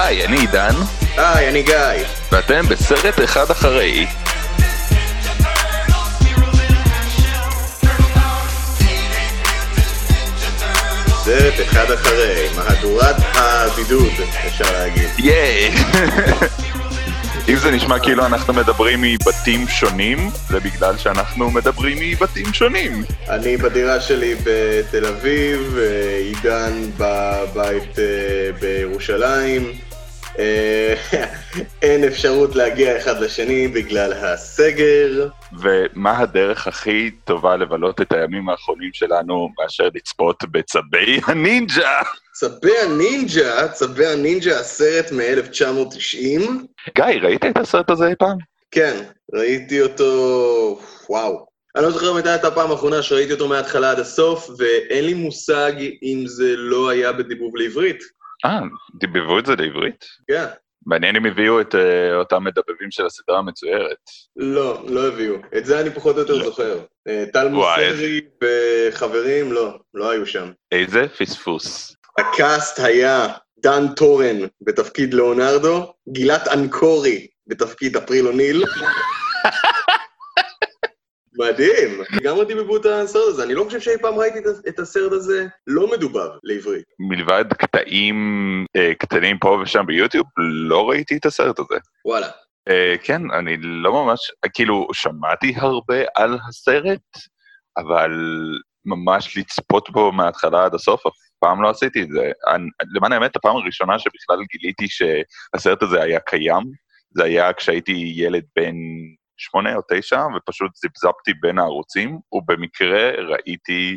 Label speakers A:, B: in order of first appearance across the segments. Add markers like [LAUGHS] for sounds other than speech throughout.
A: היי, אני עידן,
B: היי, אני גיא.
A: ואתם בסרט אחד אחרי.
B: סרט אחד אחרי, מהדורת הבידוד, אפשר להגיד.
A: ייי! [LAUGHS] אם זה נשמע כאילו אנחנו מדברים מבתים שונים, זה בגלל שאנחנו מדברים מבתים שונים.
B: אני בדירה שלי בתל אביב, אה, עידן בבית אה, בירושלים. אה, [LAUGHS] אין אפשרות להגיע אחד לשני בגלל הסגר.
A: ומה הדרך הכי טובה לבלות את הימים האחרונים שלנו מאשר לצפות בצבי הנינג'ה?
B: צבי הנינג'ה, צבי הנינג'ה, הסרט מ-1990.
A: גיא, ראית את הסרט הזה אי פעם?
B: כן, ראיתי אותו, וואו. אני לא זוכר מתי הייתה הפעם האחרונה שראיתי אותו מההתחלה עד הסוף, ואין לי מושג אם זה לא היה בדיבוב לעברית.
A: אה, דיבבו את זה לעברית?
B: כן.
A: מעניין אם הביאו את uh, אותם מדבבים של הסדרה המצוירת.
B: לא, לא הביאו. את זה אני פחות או יותר
A: לא.
B: זוכר. אה, טל מוסרי וחברים, לא, לא היו שם.
A: איזה פספוס.
B: ה cast היה דן טורן בתפקיד לאונרדו, גילת אנקורי בתפקיד אפריל אוניל. [LAUGHS] מדהים, גם דיבבו את הסרט הזה, אני לא חושב שאי פעם ראיתי את- הסרט הזה לא מדובר לעברית.
A: מלבד קטעים uh, קטנים פה ושם ביוטיוב, לא ראיתי את הסרט הזה.
B: וואלה.
A: Uh, כן, אני לא ממש, כאילו, שמעתי הרבה על הסרט, אבל ממש לצפות בו מההתחלה עד הסוף, אף פעם לא עשיתי את זה. אני, למען האמת, הפעם הראשונה שבכלל גיליתי שהסרט הזה היה קיים, זה היה כשהייתי ילד בן שמונה או תשע, ופשוט זיפזפתי בין הערוצים, ובמקרה ראיתי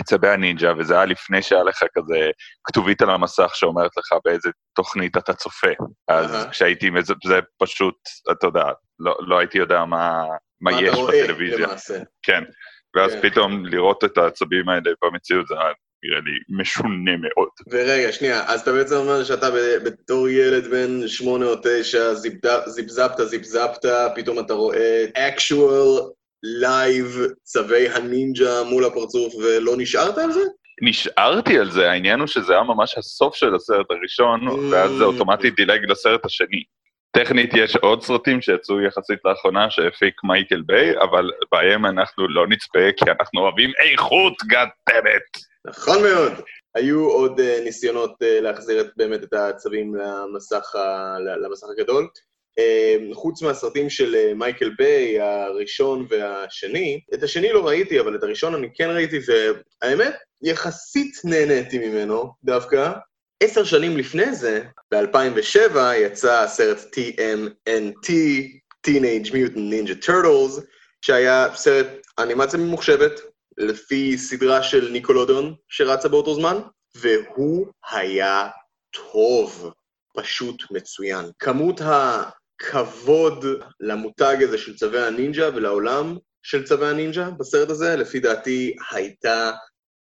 A: את צבי הנינג'ה, וזה היה לפני שהיה לך כזה כתובית על המסך שאומרת לך באיזה תוכנית אתה צופה. אז. כשהייתי, מזה- זה פשוט, אתה יודע, לא, לא הייתי יודע מה, מה
B: מה
A: יש
B: אתה רואה,
A: בטלוויזיה.
B: למעשה.
A: כן. ואז
B: כן.
A: פתאום לראות את העצבים האלה במציאות, זה היה נראה לי משונה מאוד.
B: ורגע, שנייה, אז אתה בעצם אומר שאתה בתור ילד בן שמונה או תשע, זיפזפת, זיפזפת, פתאום אתה רואה actual live צבי הנינג'ה מול הפרצוף ולא נשארת על זה?
A: נשארתי על זה, העניין הוא שזה היה ממש הסוף של הסרט הראשון, ואז זה
B: Mm.
A: אוטומטית דילג לסרט השני. טכנית יש עוד סרטים שיצאו יחסית לאחרונה שהפיק מייקל ביי, אבל בהם אנחנו לא נצפה כי אנחנו אוהבים איכות, God damn it.
B: נכון מאוד. היו עוד uh, ניסיונות uh, להחזיר באמת את הצווים למסך, ה, למסך הגדול. Uh, חוץ מהסרטים של מייקל ביי, הראשון והשני, את השני לא ראיתי, אבל את הראשון אני כן ראיתי, והאמת, יחסית נהניתי ממנו דווקא. עשר שנים לפני זה, ב-2007, יצא הסרט TMNT, Teenage Mutant Ninja Turtles, שהיה סרט אנימציה ממוחשבת, לפי סדרה של ניקולודון שרצה באותו זמן, והוא היה טוב, פשוט מצוין. כמות הכבוד למותג הזה של צווי הנינג'ה ולעולם של צווי הנינג'ה בסרט הזה, לפי דעתי הייתה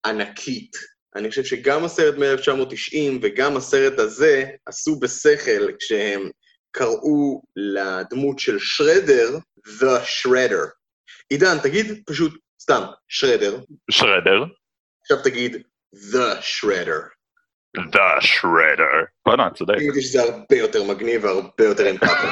B: ענקית. אני חושב שגם הסרט מ-1990 וגם הסרט הזה עשו בשכל כשהם קראו לדמות של שרדר, The Shredder. עידן, תגיד פשוט סתם, שרדר,
A: שרדר,
B: עכשיו תגיד The Shredder.
A: The Shredder. בואנה, צודק.
B: אני חושב שזה הרבה יותר מגניב והרבה יותר אמפתי.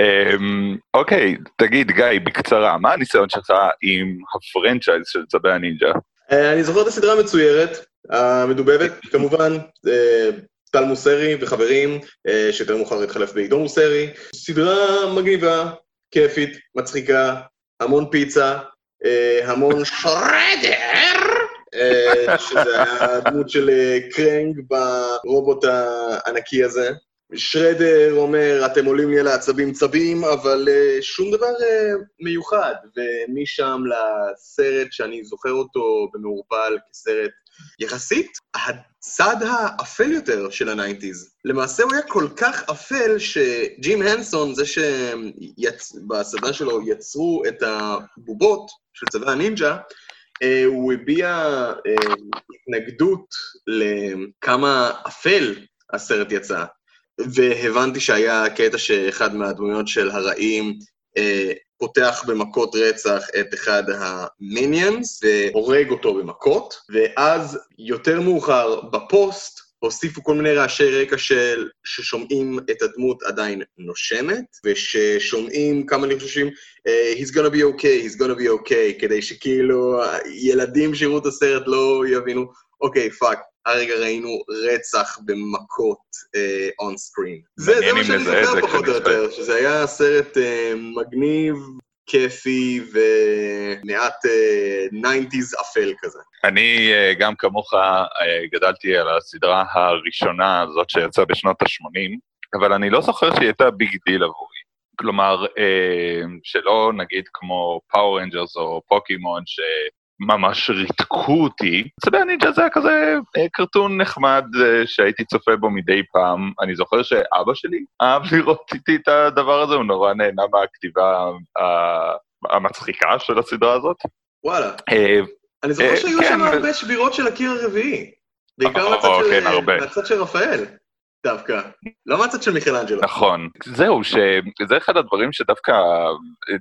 A: אמ, אוקיי, תגיד, גיא, בקצרה, מה הניסיון שלך עם הפרנצ'ייז של צבי הנינג'ה?
B: אה, אני זוכר את הסדרה המצוירת, המדובבת, [LAUGHS] כמובן, אה, טל מוסרי וחברים, אה, שיותר מאוחר התחלף בעידו מוסרי. סדרה מגניבה, כיפית, מצחיקה, המון פיצה, המון שרדר, אה, שזה הדמות של אה, קרנג ברובוט הענקי הזה. שרדר אומר, אתם עולים לי על העצבים צבים, אבל שום דבר מיוחד. ומשם לסרט שאני זוכר אותו במעורפל כסרט יחסית, הצד האפל יותר של ה nineties. למעשה הוא היה כל כך אפל שג'ים הנסון, זה שבסדרה שלו יצרו את הבובות של צבי הנינג'ה, אה, הוא הביע אה, התנגדות לכמה אפל הסרט יצא. והבנתי שהיה קטע שאחד מהדמויות של הרעים פותח במכות רצח את אחד ה minions והורג אותו במכות, ואז יותר מאוחר בפוסט הוסיפו כל מיני רעשי רקע של, ששומעים את הדמות עדיין נושמת, וששומעים כמה לחשושים, uh, He's gonna be okay, he's gonna be okay, כדי שכאילו ילדים שיראו את הסרט לא יבינו, אוקיי, fuck, הרגע ראינו רצח במכות on uh, screen. זה, זה מה שאני זוכר פחות או יותר, שזה היה סרט uh, מגניב, כיפי ומעט nineties uh, אפל כזה.
A: אני uh, גם כמוך uh, גדלתי על הסדרה הראשונה הזאת שיצאה בשנות ה-80, אבל אני לא זוכר שהיא הייתה big deal עבורי. כלומר, uh, שלא נגיד כמו Power Rangers או פוקימון, ש... ממש ריתקו אותי. צבי הנינג'ה זה היה כזה אה, cartoon נחמד אה, שהייתי צופה בו מדי פעם. אני זוכר שאבא שלי אהב [LAUGHS] לראות איתי את הדבר הזה, הוא נורא נהנה מהכתיבה המצחיקה של הסדרה הזאת.
B: וואלה. אה, אני זוכר שהיו כן. שם הרבה שבירות של הקיר הרביעי. בעיקר כן, מהצד של רפאל. דווקא, לא מהצד של מיכלנג'לו.
A: נכון. זהו, שזה אחד הדברים שדווקא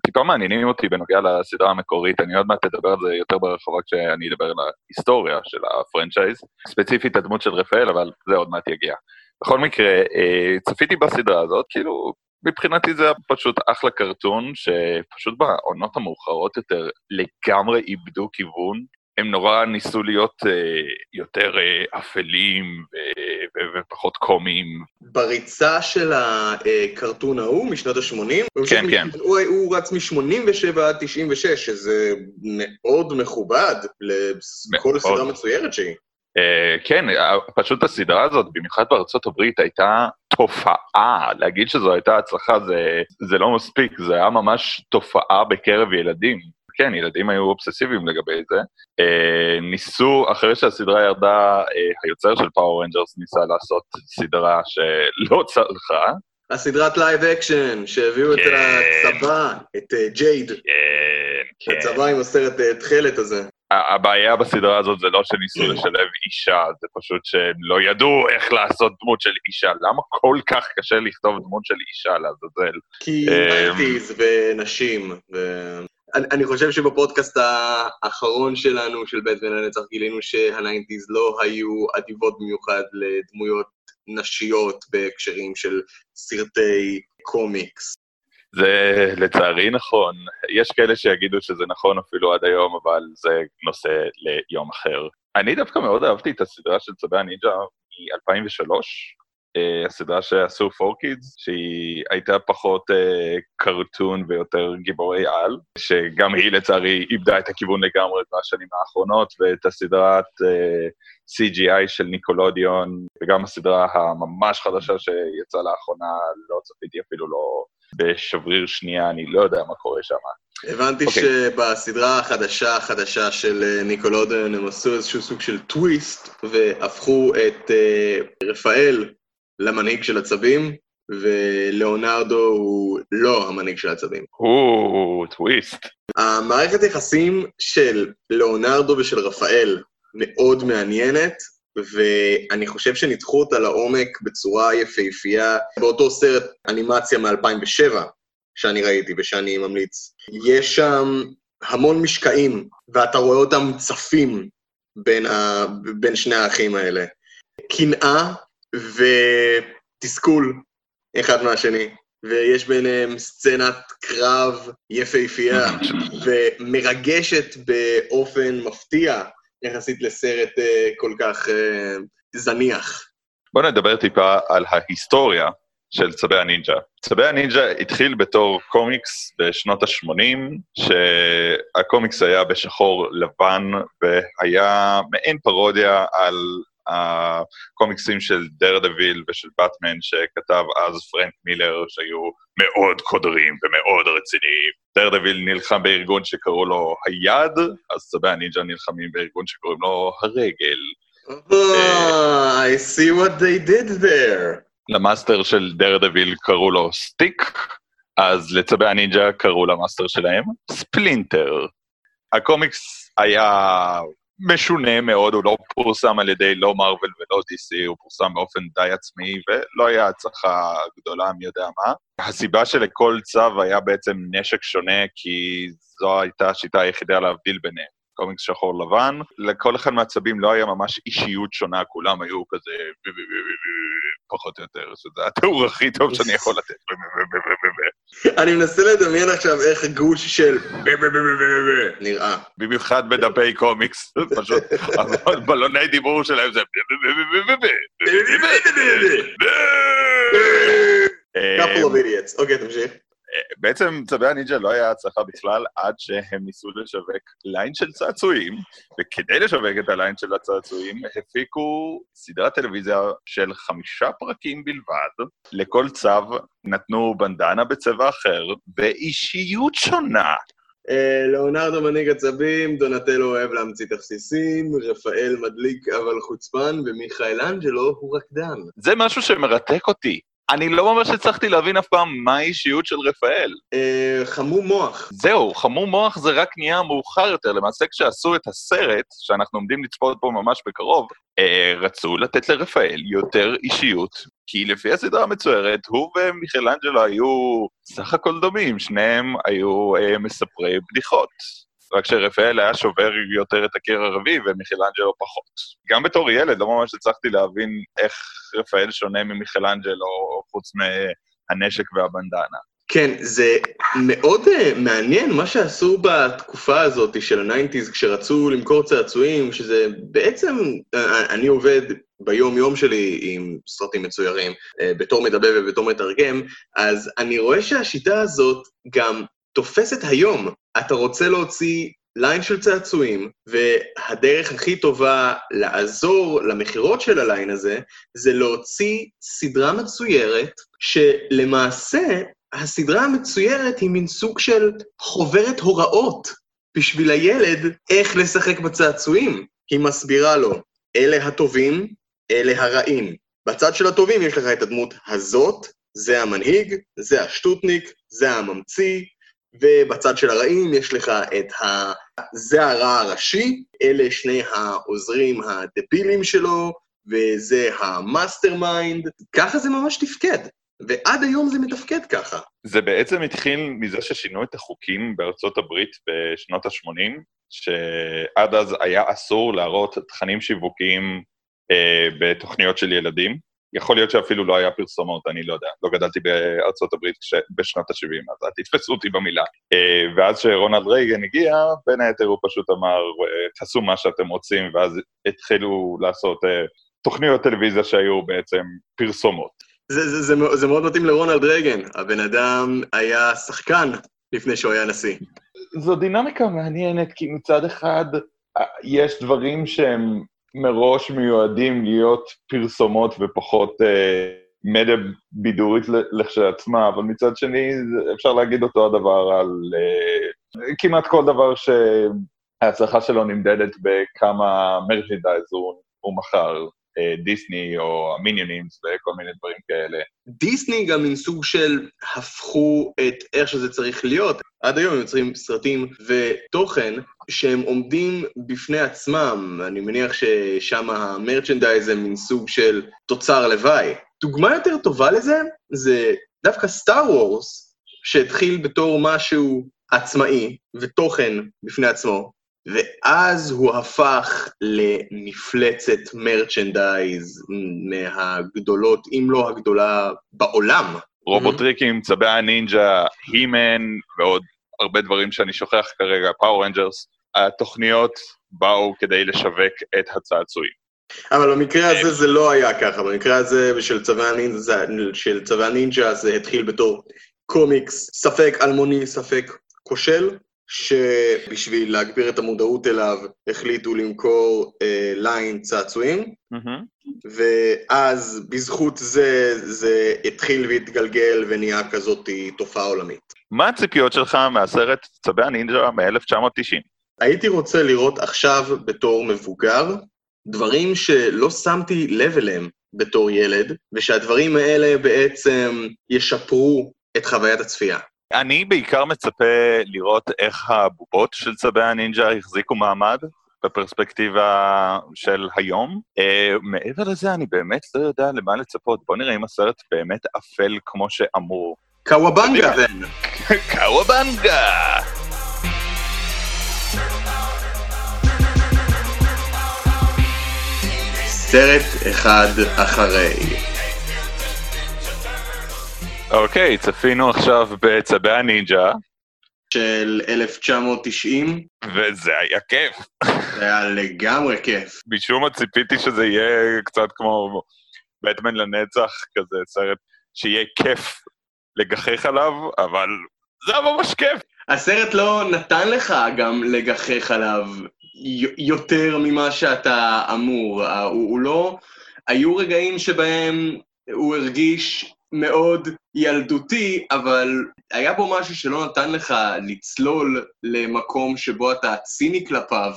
A: טיפה מעניינים אותי בנוגע לסדרה המקורית, אני עוד מעט אדבר על זה יותר ברחובה כשאני אדבר על ההיסטוריה של הפרנצ'ייז, ספציפית הדמות של רפאל, אבל זה עוד מעט יגיע. בכל מקרה, אה, צפיתי בסדרה הזאת, כאילו, מבחינתי זה היה פשוט אחלה קרטון, שפשוט בעונות המאוחרות יותר לגמרי איבדו כיוון, הם נורא ניסו להיות uh, יותר uh, אפלים ופחות קומיים.
B: בריצה של הקרטון ההוא משנות ה-80?
A: כן, כן.
B: הוא, הוא רץ מ-87 עד 96, שזה מאוד מכובד לכל סדרה מצוירת שהיא.
A: Uh, כן, פשוט הסדרה הזאת, במיוחד בארצות הברית, הייתה תופעה. להגיד שזו הייתה הצלחה זה, זה לא מספיק, זה היה ממש תופעה בקרב ילדים. כן, ילדים היו אובססיביים לגבי זה. אה, ניסו, אחרי שהסדרה ירדה, אה, היוצר של Power Rangers ניסה לעשות סדרה שלא צלחה.
B: הסדרת live action, שהביאו כן. את הצבה, את ג'ייד. כן, כן. הצבה עם הסרט uh, תכלת הזה.
A: הבעיה בסדרה הזאת זה לא שניסו לשלב אישה, זה פשוט שהם לא ידעו איך לעשות דמות של אישה. למה כל כך קשה לכתוב דמות של אישה, לעזאזל?
B: כי nineties ונשים. אני, אני חושב שבפודקאסט האחרון שלנו, של באטמן לנצח, גילינו שה nineties לא היו אדיבות במיוחד לדמויות נשיות בהקשרים של סרטי קומיקס.
A: זה לצערי נכון. יש כאלה שיגידו שזה נכון אפילו עד היום, אבל זה נושא ליום אחר. אני דווקא מאוד אהבתי את הסדרה של צבי הנינג'ה מ-2003, uh, הסדרה שעשו 4Kids, שהיא הייתה פחות קרטון ויותר גיבורי על, שגם היא לצערי איבדה את הכיוון לגמרי בשנים האחרונות, ואת הסדרת אה, CGI של ניקולודיון, וגם הסדרה הממש חדשה שיצאה לאחרונה, לא צפיתי אפילו לא בשבריר שנייה, אני לא יודע מה קורה שם.
B: הבנתי okay. אוקיי. שבסדרה החדשה החדשה של ניקולודיון הם עשו איזשהו סוג של טוויסט, והפכו את uh, רפאל למנהיג של הצבים, ולאונרדו הוא לא המנהיג של הצבים.
A: או, טוויסט.
B: המערכת יחסים של לאונרדו ושל רפאל מאוד מעניינת, ואני חושב שניתחו אותה לעומק בצורה יפהפייה באותו סרט אנימציה מ-2007 שאני ראיתי ושאני ממליץ. יש שם המון משקעים, ואתה רואה אותם צפים בין, ה... בין שני האחים האלה. קנאה ותסכול אחד מהשני, ויש ביניהם סצנת קרב יפהפייה ומרגשת באופן מפתיע יחסית לסרט uh, כל כך uh, זניח.
A: בוא נדבר טיפה על ההיסטוריה של צבי הנינג'ה. צבי הנינג'ה התחיל בתור קומיקס בשנות ה-80, שהקומיקס היה בשחור לבן והיה מעין פרודיה על הקומיקסים של דרדוויל ושל באטמן שכתב אז פרנק מילר, שהיו מאוד קודרים ומאוד רציניים. דרדוויל נלחם בארגון שקראו לו היד, אז צבי הנינג'ה נלחמים בארגון שקוראים לו הרגל.
B: Oh, I see what they did there.
A: למאסטר של דרדוויל קראו לו סטיק, אז לצבי הנינג'ה קראו למאסטר שלהם ספלינטר. הקומיקס היה משונה מאוד, הוא לא פורסם על ידי לא מרוויל ולא DC, הוא פורסם באופן די עצמאי, ולא היה הצלחה גדולה, מי יודע מה. הסיבה שלכל צב היה בעצם נשק שונה, כי זו הייתה השיטה היחידה להבדיל ביניהם. קומיקס שחור לבן. לכל אחד מהצבים לא היה ממש אישיות שונה, כולם היו כזה... פחות או יותר, שזה התיאור הכי טוב שאני יכול לתת.
B: אני מנסה לדמיין עכשיו איך גוש של נראה.
A: במיוחד בדפי קומיקס, פשוט בלוני דיבור שלהם זה...
B: couple of idiots. אוקיי, תמשיך.
A: בעצם צבי הנינג'ה לא היה הצלחה בכלל עד שהם ניסו לשווק ליין של צעצועים, וכדי לשווק את הליין של הצעצועים, הפיקו סדרת טלוויזיה של חמישה פרקים בלבד. לכל צב נתנו בנדנה בצבע אחר, ואישיות שונה.
B: לאונרדו מנהיג עצבים, דונטלו אוהב להמציא תכסיסים, רפאל מדליק אבל חוצפן, ומיכאל אנג'לו הוא רקדן.
A: זה משהו שמרתק אותי. אני לא ממש הצלחתי להבין אף פעם מה האישיות של רפאל.
B: אה, חמום מוח.
A: זהו, חמום מוח זה רק נהיה מאוחר יותר. למעשה כשעשו את הסרט, שאנחנו עומדים לצפות בו ממש בקרוב, אה, רצו לתת לרפאל יותר אישיות, כי לפי הסדרה המצוירת, הוא ומיכלנג'לו היו סך הכל דומים, שניהם היו אה, מספרי בדיחות. רק שרפאל היה שובר יותר את הקיר הרביעי ומיכלנג'לו פחות. גם בתור ילד לא ממש הצלחתי להבין איך רפאל שונה ממיכלנג'לו חוץ מהנשק והבנדנה.
B: כן, זה מאוד אה, מעניין מה שעשו בתקופה הזאת של ה nineties כשרצו למכור צעצועים, שזה בעצם, uh, אני עובד ביום-יום שלי עם סרטים מצוירים, uh, בתור מדבר ובתור מתרגם, אז אני רואה שהשיטה הזאת גם תופסת היום. אתה רוצה להוציא ליין של צעצועים, והדרך הכי טובה לעזור למכירות של הליין הזה, זה להוציא סדרה מצוירת, שלמעשה הסדרה המצוירת היא מין סוג של חוברת הוראות בשביל הילד איך לשחק בצעצועים. היא מסבירה לו, אלה הטובים, אלה הרעים. בצד של הטובים יש לך את הדמות הזאת, זה המנהיג, זה השטותניק, זה הממציא, ובצד של הרעים יש לך את ה... זה הרע הראשי, אלה שני העוזרים הדבילים שלו, וזה ה mastermind. ככה זה ממש תפקד, ועד היום זה מתפקד ככה.
A: זה בעצם התחיל מזה ששינו את החוקים בארצות הברית בשנות ה-80, שעד אז היה אסור להראות תכנים שיווקיים אה, בתוכניות של ילדים. יכול להיות שאפילו לא היה פרסומות, אני לא יודע. לא גדלתי בארצות הברית בשנות ה-70, אז אל תתפסו אותי במילה. אה, ואז כשרונלד רייגן הגיע, בין היתר הוא פשוט אמר, אה, תעשו מה שאתם רוצים, ואז התחילו לעשות אה, תוכניות טלוויזיה שהיו בעצם פרסומות.
B: זה, זה, זה, זה מאוד מתאים לרונלד רייגן. הבן אדם היה שחקן לפני שהוא היה נשיא.
A: זו דינמיקה מעניינת, כי מצד אחד יש דברים שהם מראש מיועדים להיות פרסומות ופחות אה, מדיה בידורית לכשעצמה, אבל מצד שני אפשר להגיד אותו הדבר על אה, כמעט כל דבר שההצלחה שלו נמדדת בכמה מרצ'נדייז הוא, הוא מכר. אה, דיסני או המיניונינס וכל מיני דברים כאלה.
B: דיסני גם עם סוג של הפכו את איך שזה צריך להיות. עד היום הם יוצרים סרטים ותוכן שהם עומדים בפני עצמם. אני מניח ששם המרצ'נדייז הם מין סוג של תוצר לוואי. דוגמה יותר טובה לזה זה דווקא סטאר וורס, שהתחיל בתור משהו עצמאי ותוכן בפני עצמו, ואז הוא הפך למפלצת merchandise מהגדולות, אם לא הגדולה, בעולם.
A: רובוטריקים, צבי הנינג'ה, הימן ועוד הרבה דברים שאני שוכח כרגע, פאור רנג'רס, התוכניות באו כדי לשווק את הצעצועים.
B: אבל במקרה הזה זה לא היה ככה, במקרה הזה של צבי הנינג'ה, של צבי הנינג'ה זה התחיל בתור קומיקס, ספק אלמוני, ספק כושל, שבשביל להגביר את המודעות אליו החליטו למכור אה, ליין צעצועים, mm-hmm. ואז בזכות זה, זה התחיל והתגלגל ונהיה כזאת תופעה עולמית.
A: מה הציפיות שלך מהסרט צבי הנינג'ה מ-1990?
B: הייתי רוצה לראות עכשיו בתור מבוגר דברים שלא שמתי לב אליהם בתור ילד, ושהדברים האלה בעצם ישפרו את חוויית הצפייה.
A: אני בעיקר מצפה לראות איך הבובות של צבי הנינג'ה החזיקו מעמד בפרספקטיבה של היום. אה, מעבר לזה, אני באמת לא יודע למה לצפות. בוא נראה אם הסרט באמת אפל כמו שאמור.
B: קוואבנגה!
A: קוואבנגה!
B: סרט אחד אחרי.
A: אוקיי, צפינו עכשיו בצבי הנינג'ה,
B: של 1990,
A: וזה היה כיף.
B: זה היה לגמרי כיף.
A: משום מה ציפיתי שזה יהיה קצת כמו בטמן לנצח, כזה סרט שיהיה כיף לגחך עליו, אבל זה היה ממש כיף.
B: הסרט לא נתן לך גם לגחך עליו יותר ממה שאתה אמור. הוא, הוא לא... היו רגעים שבהם הוא הרגיש מאוד ילדותי, אבל היה בו משהו שלא נתן לך לצלול למקום שבו אתה ציני כלפיו.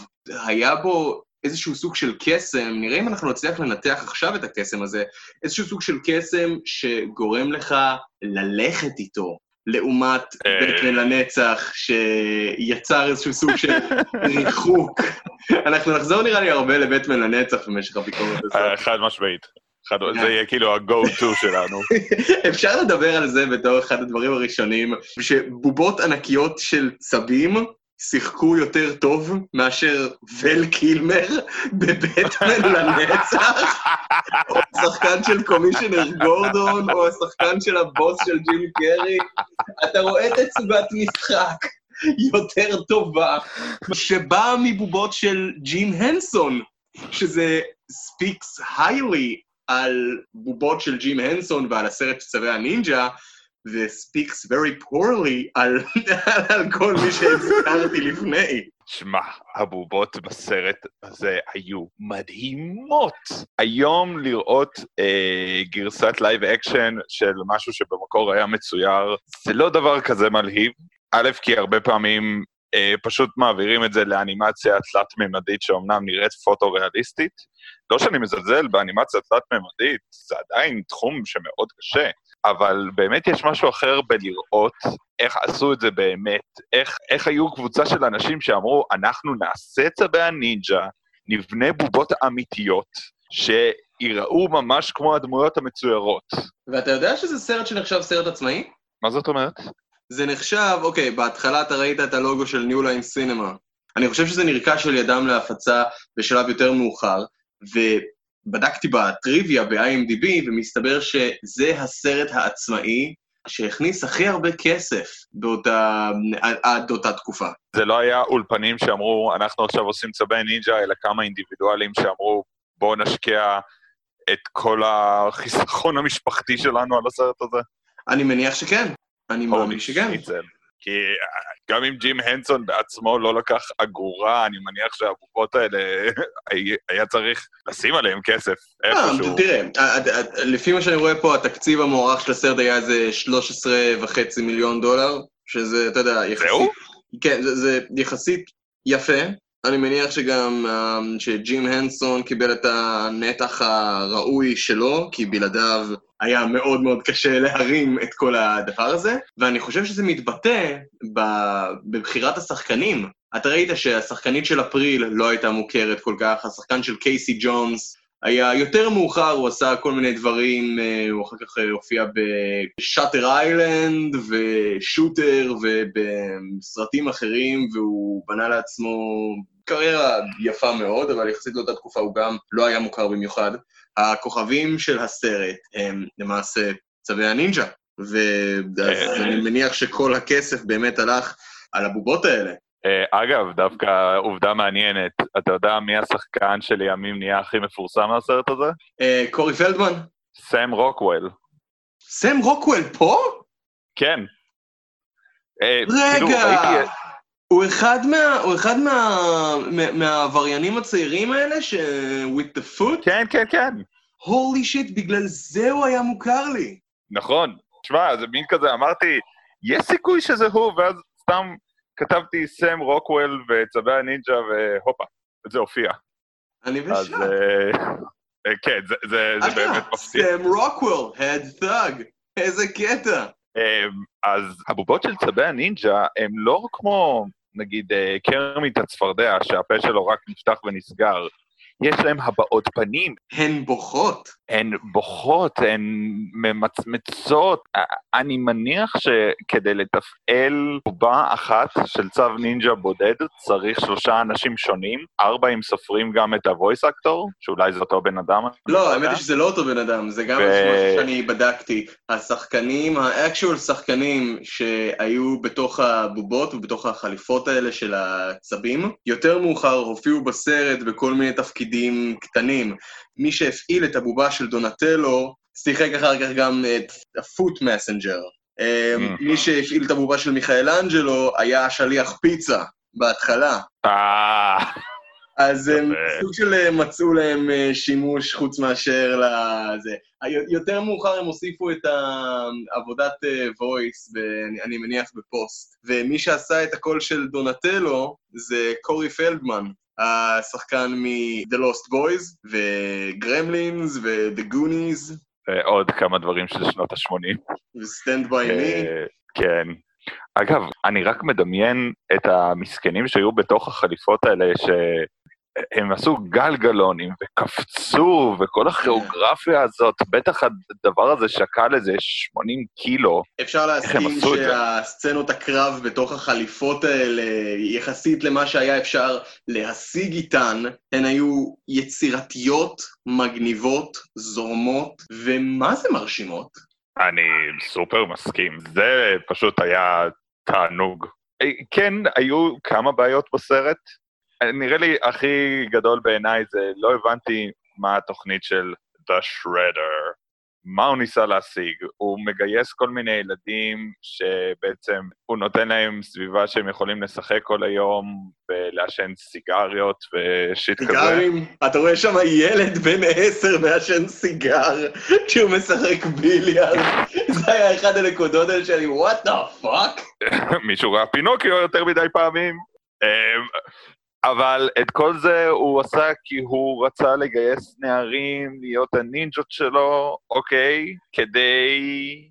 B: היה בו איזשהו סוג של קסם, נראה אם אנחנו נצליח לנתח עכשיו את הקסם הזה, איזשהו סוג של קסם שגורם לך ללכת איתו. לעומת
A: אה.
B: בטמן לנצח, שיצר איזשהו סוג של ריחוק. [LAUGHS] אנחנו נחזור נראה לי הרבה לבטמן לנצח במשך הביקורת הזאת.
A: אה, חד משמעית. חד- זה יהיה כאילו ה-go-to שלנו. [LAUGHS]
B: אפשר לדבר על זה בתור אחד הדברים הראשונים, שבובות ענקיות של צבים שיחקו יותר טוב מאשר ול קילמר [LAUGHS] בבטמן לנצח, או השחקן של קומישיונר גורדון, או השחקן של הבוס של ג'ים קרי. אתה רואה תצוגת משחק יותר טובה, שבאה מבובות של ג'ים הנסון, שזה speaks highly על בובות של ג'ים הנסון ועל הסרט צבי הנינג'ה, ו-speaks very poorly על, [LAUGHS] על כל מי שהזכרתי לפני.
A: שמע, הבובות בסרט הזה היו מדהימות. היום לראות אה, גרסת live action של משהו שבמקור היה מצויר, זה לא דבר כזה מלהיב. א', כי הרבה פעמים פשוט מעבירים את זה לאנימציה תלת-ממדית שאומנם נראית פוטו-ריאליסטית. לא שאני מזלזל באנימציה תלת-ממדית, זה עדיין תחום שמאוד קשה, אבל באמת יש משהו אחר בלראות איך עשו את זה באמת, איך, איך היו קבוצה של אנשים שאמרו, אנחנו נעשה צבי הנינג'ה, נבנה בובות אמיתיות, שיראו ממש כמו הדמויות המצוירות.
B: ואתה יודע שזה סרט שנחשב סרט עצמאי?
A: מה זאת אומרת?
B: זה נחשב, אוקיי, בהתחלה אתה ראית את הלוגו של ניו ליין סינמה. אני חושב שזה נרכש על ידם להפצה בשלב יותר מאוחר, ובדקתי בטריוויה ב-IMDb, ומסתבר שזה הסרט העצמאי שהכניס הכי הרבה כסף באותה, עד אותה תקופה.
A: זה לא היה אולפנים שאמרו, אנחנו עכשיו עושים צבי נינג'ה, אלא כמה אינדיבידואלים שאמרו, בואו נשקיע את כל החיסכון המשפחתי שלנו על הסרט הזה.
B: אני מניח שכן. אני מאמין שכן.
A: שניצל. כי אה, גם אם ג'ים הנסון בעצמו לא לקח אגורה, אני מניח שהבובות האלה, היה- היה צריך לשים עליהם כסף
B: אה,
A: איפשהו.
B: תראה, אה, אה, לפי מה שאני רואה פה, התקציב המוערך של הסרט היה איזה 13 וחצי מיליון דולר, שזה, אתה יודע, יחסית...
A: זהו?
B: כן, זה יחסית יפה. אני מניח שגם אה, שג'ים הנסון קיבל את הנתח הראוי שלו, כי בלעדיו היה מאוד מאוד קשה להרים את כל הדבר הזה, ואני חושב שזה מתבטא בבחירת השחקנים. אתה ראית שהשחקנית של אפריל לא הייתה מוכרת כל כך, השחקן של קייסי ג'ונס היה יותר מאוחר, הוא עשה כל מיני דברים, אה, הוא אחר כך אה, הופיע בשאטר איילנד ושוטר ובסרטים אחרים, והוא בנה לעצמו קריירה יפה מאוד, אבל יחסית לאותה תקופה הוא גם לא היה מוכר במיוחד. הכוכבים של הסרט הם למעשה צבי הנינג'ה, ואני מניח שכל הכסף באמת הלך על הבובות האלה.
A: אה, אגב, דווקא עובדה מעניינת, אתה יודע מי השחקן שלימים נהיה הכי מפורסם מהסרט הזה?
B: אה, קורי פלדמן,
A: סם רוקוול.
B: סם רוקוול פה?
A: כן. אה, כאילו,
B: רגע, הוא אחד מה... הוא אחד מה... מה- מהעבריינים הצעירים האלה ש... with the foot?
A: כן, כן, כן.
B: holy shit, בגלל זה הוא היה מוכר לי.
A: נכון. תשמע, זה מין כזה, אמרתי, יש סיכוי שזה הוא, ואז סתם כתבתי סם רוקוול וצבי הנינג'ה, והופה, זה הופיע.
B: אני בשוק.
A: אה, אה, כן, זה- זה זה באמת מפתיע.
B: סם רוקוול, head thug, איזה קטע.
A: אמ, אז הבובות של צבי הנינג'ה הם לא כמו, נגיד, אה, קרמיט הצפרדע, שהפה שלו רק נפתח ונסגר. יש להם הבעות פנים.
B: הן בוכות.
A: הן בוכות, הן ממצמצות. אני מניח שכדי לתפעל בובה אחת של צו נינג'ה בודד, צריך שלושה אנשים שונים, ארבע אם סופרים גם את ה-voice actor, שאולי זה אותו בן אדם.
B: לא, האמת היא שזה לא אותו בן אדם, זה גם. משהו שאני בדקתי. השחקנים, ה-actual שחקנים שהיו בתוך הבובות ובתוך החליפות האלה של הצבים, יותר מאוחר הופיעו בסרט בכל מיני תפקידים קטנים. מי שהפעיל את הבובה של דונטלו, שיחק אחר כך גם את הפוט מסנג'ר. אמ, מי שהפעיל את הבובה של מיכאל אנג'לו היה שליח פיצה בהתחלה.
A: אה...
B: אז הם סוג של אה, מצאו להם אה, שימוש חוץ מאשר לזה. יותר מאוחר הם הוסיפו את העבודת voice, אני מניח בפוסט. ומי שעשה את הקול של דונטלו זה קורי פלדמן, השחקן מ-The Lost Boys, וגרמלינס, ו-The Goonies.
A: ועוד כמה דברים של שנות ה-80.
B: ו-Stand by me.
A: כן. אגב, אני רק מדמיין את המסכנים שהיו בתוך החליפות האלה, ש... הם עשו גלגלונים וקפצו, וכל הכיאוגרפיה הזאת, בטח הדבר הזה שקל איזה 80 קילו.
B: אפשר להסכים שהסצנות הקרב בתוך החליפות האלה, יחסית למה שהיה אפשר להשיג איתן, הן היו יצירתיות, מגניבות, זורמות, ומה זה מרשימות?
A: אני סופר מסכים. זה פשוט היה תענוג. כן, היו כמה בעיות בסרט, נראה לי הכי גדול בעיניי זה, לא הבנתי מה התוכנית של The Shredder. מה הוא ניסה להשיג? הוא מגייס כל מיני ילדים שבעצם הוא נותן להם סביבה שהם יכולים לשחק כל היום ולעשן סיגריות ושיט כזה. סיגרים?
B: אתה רואה שם ילד בן עשר מעשן סיגר כשהוא משחק ביליארד. זה היה אחד הנקודות האלה שאני, what the fuck? [LAUGHS]
A: מישהו ראה פינוקיו יותר מדי פעמים. אבל את כל זה הוא עשה כי הוא רצה לגייס נערים להיות הנינג'ות שלו, אוקיי, כדי...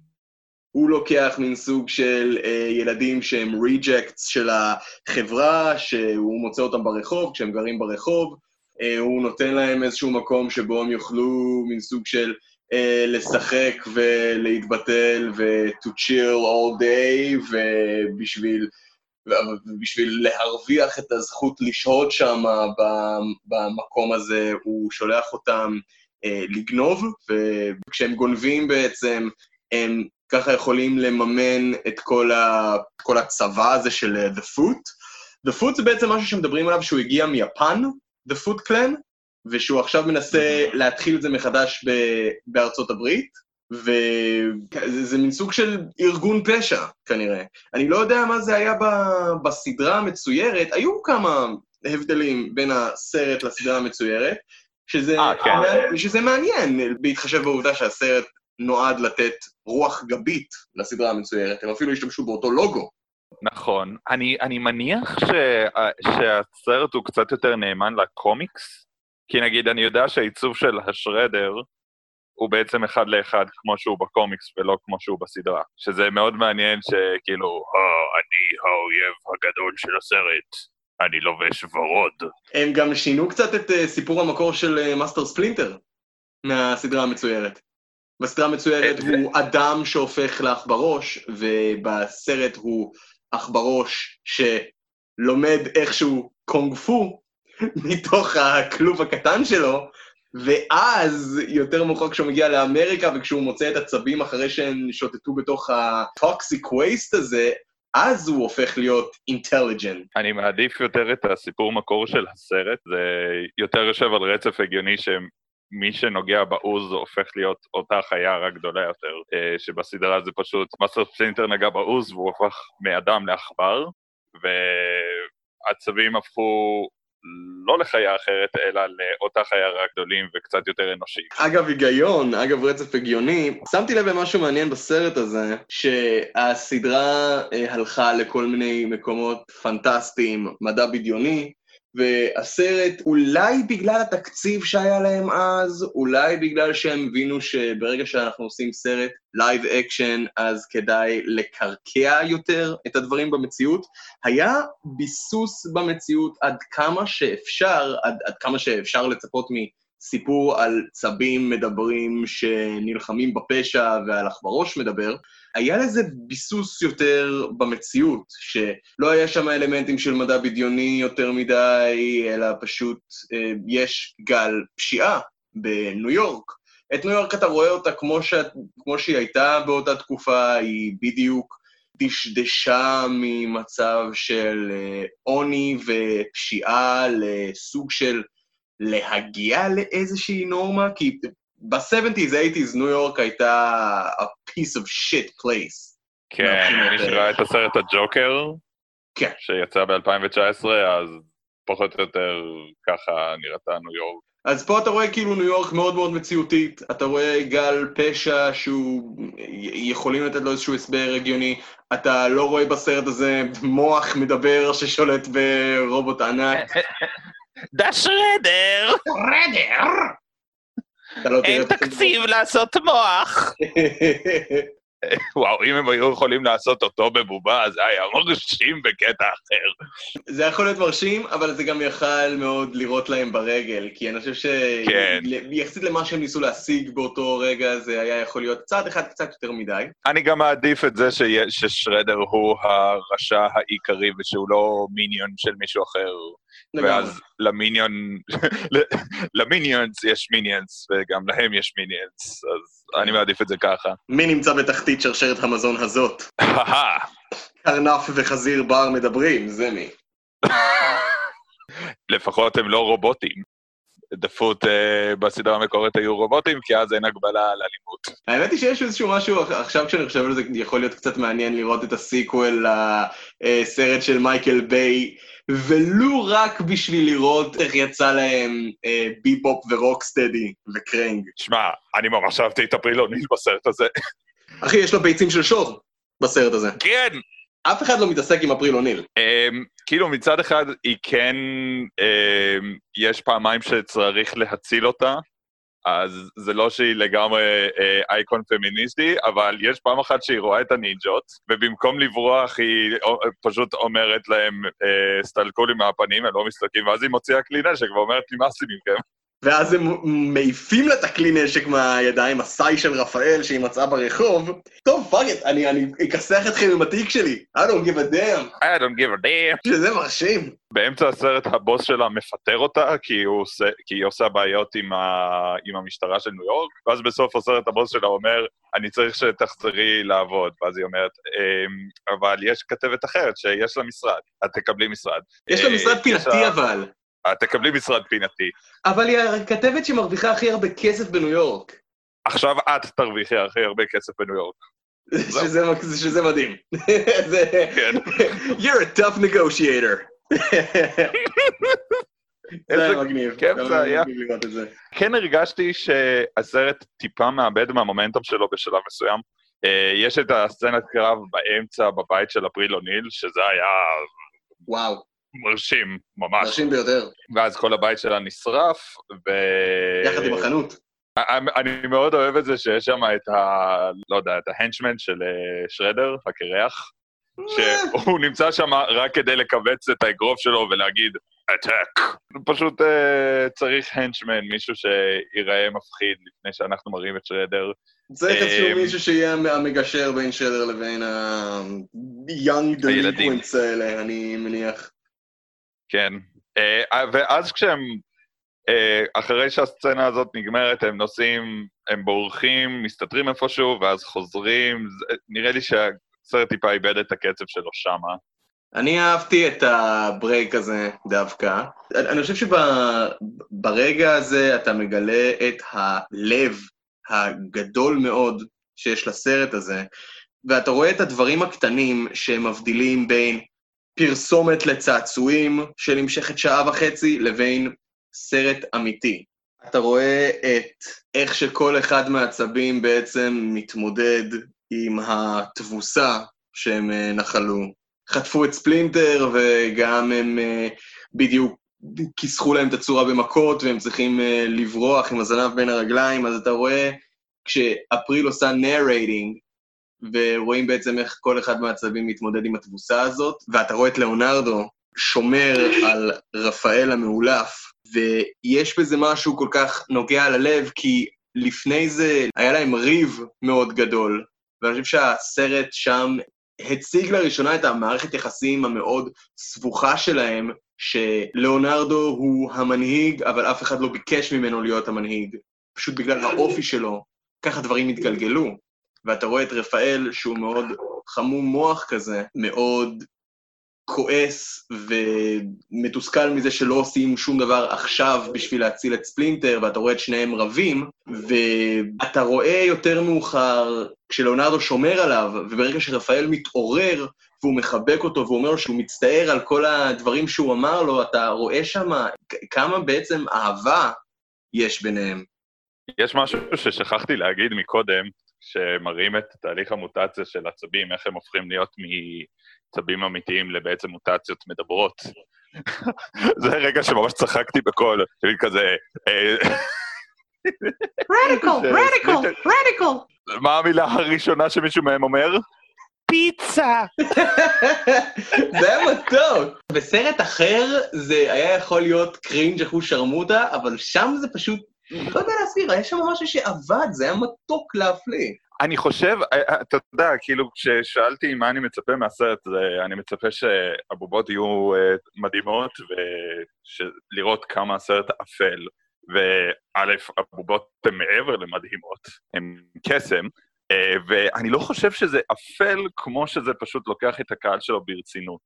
B: הוא לוקח מין סוג של אה, ילדים שהם ריג'קטס של החברה, שהוא מוצא אותם ברחוב, כשהם גרים ברחוב, אה, הוא נותן להם איזשהו מקום שבו הם יוכלו מין סוג של אה, לשחק ולהתבטל ו-to chill all day, ובשביל... ובשביל להרוויח את הזכות לשהות שם במקום הזה, הוא שולח אותם אה, לגנוב, וכשהם גונבים בעצם, הם ככה יכולים לממן את כל, ה, כל הצבא הזה של uh, The Foot. The Foot זה בעצם משהו שמדברים עליו שהוא הגיע מיפן, The Foot Clan, ושהוא עכשיו מנסה להתחיל את זה מחדש ב, בארצות הברית. וזה מין סוג של ארגון פשע, כנראה. אני לא יודע מה זה היה ב... בסדרה המצוירת, היו כמה הבדלים בין הסרט לסדרה המצוירת, שזה, 아, אה, כן. שזה מעניין, בהתחשב בעובדה שהסרט נועד לתת רוח גבית לסדרה המצוירת, הם אפילו השתמשו באותו לוגו.
A: נכון. אני, אני מניח ש, שהסרט הוא קצת יותר נאמן לקומיקס, כי נגיד, אני יודע שהעיצוב של השרדר, הוא בעצם אחד לאחד כמו שהוא בקומיקס ולא כמו שהוא בסדרה. שזה מאוד מעניין שכאילו, oh, אני האויב הגדול של הסרט, אני לובש ורוד.
B: הם גם שינו קצת את אה, סיפור המקור של מאסטר uh, ספלינטר מהסדרה המצוירת. בסדרה המצוירת הוא אדם שהופך לעכברוש, ובסרט הוא עכברוש שלומד איכשהו קונג פו מתוך הכלוב הקטן שלו, ואז, יותר מאוחר כשהוא מגיע לאמריקה וכשהוא מוצא את הצבים אחרי שהם שוטטו בתוך וייסט הזה, אז הוא הופך להיות אינטליג'נט.
A: אני מעדיף יותר את הסיפור מקור של הסרט, זה יותר יושב על רצף הגיוני שמי שנוגע ב ooze הופך להיות אותה חיה רק גדולה יותר, אה, שבסדרה זה פשוט, מאסטר ספלינטר נגע ב ooze והוא הפך מאדם לעכבר, והצבים הפכו לא לחיה אחרת, אלא לאותה חיה רק גדולים וקצת יותר אנושית.
B: אגב, היגיון, אגב, רצף הגיוני, שמתי לב למשהו מעניין בסרט הזה, שהסדרה אה, הלכה לכל מיני מקומות פנטסטיים, מדע בדיוני, והסרט, אולי בגלל התקציב שהיה להם אז, אולי בגלל שהם הבינו שברגע שאנחנו עושים סרט live action, אז כדאי לקרקע יותר את הדברים במציאות, היה ביסוס במציאות עד כמה שאפשר, עד, עד כמה שאפשר לצפות מסיפור על צבים מדברים שנלחמים בפשע ועל עכברוש מדבר, היה לזה ביסוס יותר במציאות, שלא היה שם אלמנטים של מדע בדיוני יותר מדי, אלא פשוט אה, יש גל פשיעה בניו יורק. את ניו יורק אתה רואה אותה כמו, ש... כמו שהיא הייתה באותה תקופה, היא בדיוק דשדשה ממצב של אה, עוני ופשיעה לסוג של להגיע לאיזושהי נורמה, כי ב-70's, 80's, ניו יורק הייתה a piece of shit place.
A: כן, מי שראה את הסרט הג'וקר,
B: כן.
A: שיצא ב-2019, אז פחות או יותר ככה נראתה ניו יורק.
B: אז פה אתה רואה כאילו ניו יורק מאוד מאוד מציאותית, אתה רואה גל פשע שהוא... יכולים לתת לו איזשהו הסבר הגיוני, אתה לא רואה בסרט הזה מוח מדבר ששולט ברובוט ענק. [LAUGHS]
A: דה שרדר!
B: רדר! לא
A: אין תקציב לעשות מוח! [LAUGHS] וואו, אם הם היו יכולים לעשות אותו בבובה, זה היה מרשים בקטע אחר.
B: זה יכול להיות מרשים, אבל זה גם יכל מאוד לירות להם ברגל, כי אני חושב שיחסית למה שהם ניסו להשיג באותו רגע, זה היה יכול להיות צעד אחד קצת יותר מדי.
A: אני גם מעדיף את זה ששרדר הוא הרשע העיקרי ושהוא לא minion של מישהו אחר. ואז ל minion, [LAUGHS] ל minions יש minions, וגם להם יש minions, אז אני מעדיף את זה ככה.
B: מי נמצא בתחתית שרשרת המזון הזאת? [LAUGHS] קרנף וחזיר בר מדברים, זה מי. [LAUGHS]
A: לפחות הם לא רובוטים. the Foot uh, בסדרה המקורית היו רובוטים, כי אז אין הגבלה על אלימות.
B: האמת היא שיש איזשהו משהו, עכשיו כשאני חושב על זה, יכול להיות קצת מעניין לראות את ה sequel לסרט של מייקל ביי, ולו רק בשביל לראות איך יצא להם אה, ביפופ ורוקסטדי וקרנג.
A: שמע, אני ממש אהבתי את אפריל אוניל בסרט הזה.
B: אחי, יש לו ביצים של שור בסרט הזה.
A: כן!
B: אף אחד לא מתעסק עם אפריל אוניל.
A: Um, כאילו מצד אחד היא כן, um, יש פעמיים שצריך להציל אותה, אז זה לא שהיא לגמרי אה, אייקון פמיניסטי, אבל יש פעם אחת שהיא רואה את הנינג'ות, ובמקום לברוח היא פשוט אומרת להם, אה, סתלקו לי מהפנים, הם לא מסתכלים, ואז היא מוציאה כלי נשק ואומרת, נמאס לי מכם.
B: ואז הם מעיפים לה את הכלי נשק מהידיים, הסאי של רפאל שהיא מצאה ברחוב. טוב, fuck it, אני, אני אכסח אתכם עם התיק שלי. I don't give a damn.
A: I don't give a damn.
B: שזה מרשים.
A: באמצע הסרט הבוס שלה מפטר אותה, כי, עושה, כי היא עושה בעיות עם, ה, עם המשטרה של ניו יורק, ואז בסוף הסרט הבוס שלה אומר, אני צריך שתחזרי לעבוד. ואז היא אומרת, אמ, אבל יש כתבת אחרת שיש לה משרד, את תקבלי משרד.
B: יש לה משרד פינתי אבל.
A: את תקבלי משרד פינתי.
B: אבל היא הכתבת שמרוויחה הכי הרבה כסף בניו יורק.
A: עכשיו את תרוויחי הכי הרבה כסף בניו יורק. [LAUGHS]
B: שזה, שזה מדהים. [LAUGHS] כן. [LAUGHS] You're a tough negotiator. זה היה מגניב.
A: כיף זה היה. כן הרגשתי שהסרט טיפה מאבד מהמומנטום שלו בשלב מסוים. אה, יש את הסצנת קרב באמצע בבית של אפריל אוניל, שזה היה...
B: וואו.
A: מרשים, ממש.
B: מרשים ביותר.
A: ואז כל הבית שלה נשרף, ו...
B: יחד עם החנות.
A: אני מאוד אוהב את זה שיש שם את ה... לא יודע, את ההנצ'מן של אה, שרדר, הקרח, שהוא נמצא שם רק כדי לכווץ את האגרוף שלו ולהגיד, אטאק. פשוט uh, צריך הנצ'מן, מישהו שיראה מפחיד לפני שאנחנו מראים את שרדר.
B: צריך איזשהו מישהו שיהיה המגשר בין שרדר לבין ה-young delinquents האלה, אני מניח.
A: כן. Uh, ואז כשהם, uh, אחרי שהסצנה הזאת נגמרת, הם נוסעים, הם בורחים, מסתתרים איפשהו, ואז חוזרים. נראה לי שהסרט טיפה איבד את הקצב שלו שמה.
B: אני אהבתי את הברייק הזה דווקא. אני חושב שברגע הזה אתה מגלה את הלב הגדול מאוד שיש לסרט הזה, ואתה רואה את הדברים הקטנים שמבדילים בין פרסומת לצעצועים שנמשכת שעה וחצי לבין סרט אמיתי. אתה רואה את איך שכל אחד מהעצבים בעצם מתמודד עם התבוסה שהם נחלו. חטפו את ספלינטר וגם הם בדיוק כיסחו להם את הצורה במכות והם צריכים uh, לברוח עם הזנב בין הרגליים, אז אתה רואה כשאפריל עושה נרייטינג, ורואים בעצם איך כל אחד מהצווים מתמודד עם התבוסה הזאת, ואתה רואה את ליאונרדו שומר על רפאל המאולף, ויש בזה משהו כל כך נוגע ללב, כי לפני זה היה להם ריב מאוד גדול, ואני חושב שהסרט שם הציג לראשונה את המערכת יחסים המאוד סבוכה שלהם, שלאונרדו הוא המנהיג, אבל אף אחד לא ביקש ממנו להיות המנהיג, פשוט בגלל האופי שלו, ככה דברים התגלגלו. ואתה רואה את רפאל, שהוא מאוד חמום מוח כזה, מאוד כועס ומתוסכל מזה שלא עושים שום דבר עכשיו בשביל להציל את ספלינטר, ואתה רואה את שניהם רבים, ואתה רואה יותר מאוחר, כשלאונרדו שומר עליו, וברגע שרפאל מתעורר, והוא מחבק אותו, והוא אומר לו שהוא מצטער על כל הדברים שהוא אמר לו, אתה רואה שם כמה בעצם אהבה יש ביניהם.
A: יש משהו ששכחתי להגיד מקודם, שמראים את תהליך המוטציה של עצבים, איך הם הופכים להיות מעצבים אמיתיים לבעצם מוטציות מדברות. [LAUGHS] זה רגע שממש צחקתי בקול, כזה...
C: רדיקל, רדיקל, רדיקל.
A: מה המילה הראשונה שמישהו מהם אומר? פיצה! [LAUGHS]
B: זה היה מתוק. בסרט אחר זה היה יכול להיות קרינג' אחוז שרמוטה, אבל שם זה פשוט לא יודע להסביר, היה שם משהו שעבד, זה היה מתוק להפליא.
A: אני חושב, אה, אה, אתה יודע, כאילו, כששאלתי מה אני מצפה מהסרט, אני מצפה שהבובות יהיו אה, מדהימות, ולראות כמה הסרט אפל. וא', הבובות הן מעבר למדהימות, הן קסם, ואני לא חושב שזה אפל כמו שזה פשוט לוקח את הקהל שלו ברצינות.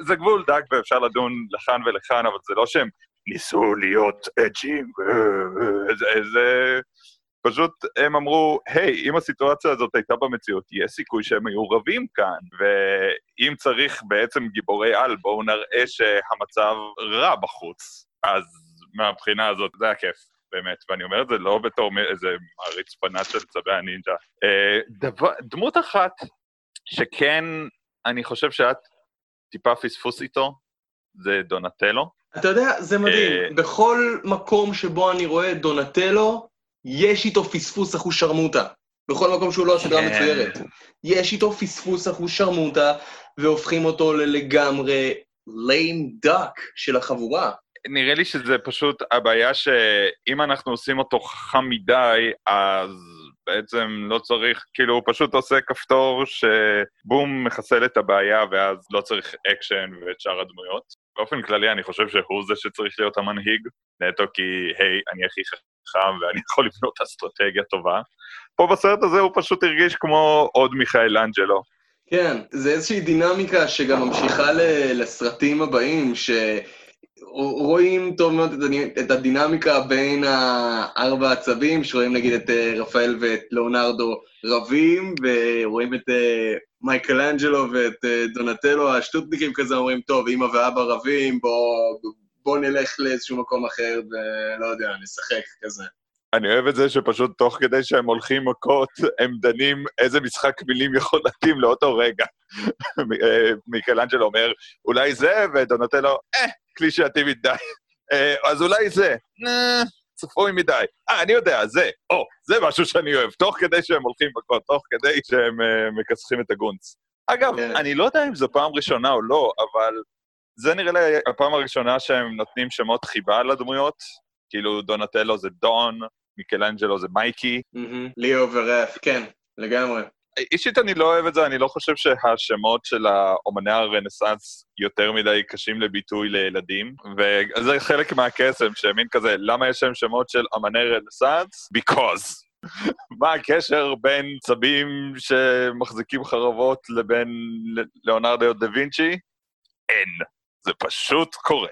A: זה גבול דק ואפשר לדון לכאן ולכאן, אבל זה לא שהם ניסו להיות אג'ים, זה... פשוט הם אמרו, היי, אם הסיטואציה הזאת הייתה במציאות, יש סיכוי שהם היו רבים כאן, ואם צריך בעצם גיבורי על, בואו נראה שהמצב רע בחוץ. אז מהבחינה הזאת, זה היה כיף, באמת, ואני אומר את זה לא בתור איזה מעריץ פנאט של צבי הנינג'ה. אה, דבר, דמות אחת שכן, אני חושב שאת טיפה פספוס איתו, זה דונטלו.
B: אתה יודע, זה מדהים. אה, בכל מקום שבו אני רואה דונטלו, יש איתו פספוס אחוז שרמוטה. בכל מקום שהוא לא הסדרה כן. מצוירת. יש איתו פספוס אחוז שרמוטה, והופכים אותו ללגמרי lame duck של החבורה.
A: נראה לי שזה פשוט הבעיה שאם אנחנו עושים אותו חכם מדי, אז בעצם לא צריך, כאילו הוא פשוט עושה כפתור שבום מחסל את הבעיה ואז לא צריך אקשן ואת שאר הדמויות. באופן כללי אני חושב שהוא זה שצריך להיות המנהיג, נטו כי, היי, אני הכי חכם ואני יכול לבנות אסטרטגיה טובה. פה בסרט הזה הוא פשוט הרגיש כמו עוד מיכאל אנג'לו.
B: כן, זה איזושהי דינמיקה שגם ממשיכה לסרטים הבאים, ש... רואים טוב מאוד את הדינמיקה בין הארבע עצבים, שרואים נגיד את אה, רפאל ואת לאונרדו רבים, ורואים את אה, מייקל אנג'לו ואת אה, דונטלו, השטוטניקים כזה אומרים, טוב, אמא ואבא רבים, בוא, בוא נלך לאיזשהו מקום אחר ולא יודע, נשחק כזה.
A: אני אוהב את זה שפשוט תוך כדי שהם הולכים מכות, הם דנים איזה משחק מילים יכול להתאים לאותו רגע. מיקלנג'לו אומר, אולי זה, ודונטלו, אה, קלישאתי מדי. אה, אז אולי זה, אה, צפוי מדי. אה, אני יודע, זה, או, זה משהו שאני אוהב, תוך כדי שהם הולכים מכות, תוך כדי שהם מכסחים את הגונץ. אגב. כן. אני לא יודע אם זו פעם ראשונה או לא, אבל זה נראה לי הפעם הראשונה שהם נותנים שמות חיבה לדמויות. כאילו, דונטלו זה דון, מיקלנג'לו זה מייקי.
B: ליאו ורף, כן, לגמרי.
A: אישית אני לא אוהב את זה, אני לא חושב שהשמות של אומני הרנסאנס יותר מדי קשים לביטוי לילדים, וזה חלק מהקסם, שמין כזה, למה יש להם שמות של אומני רנסאנס? Because. [LAUGHS] מה הקשר בין צבים שמחזיקים חרבות לבין ליאונרדו דה וינצ'י? אין. זה פשוט קורה.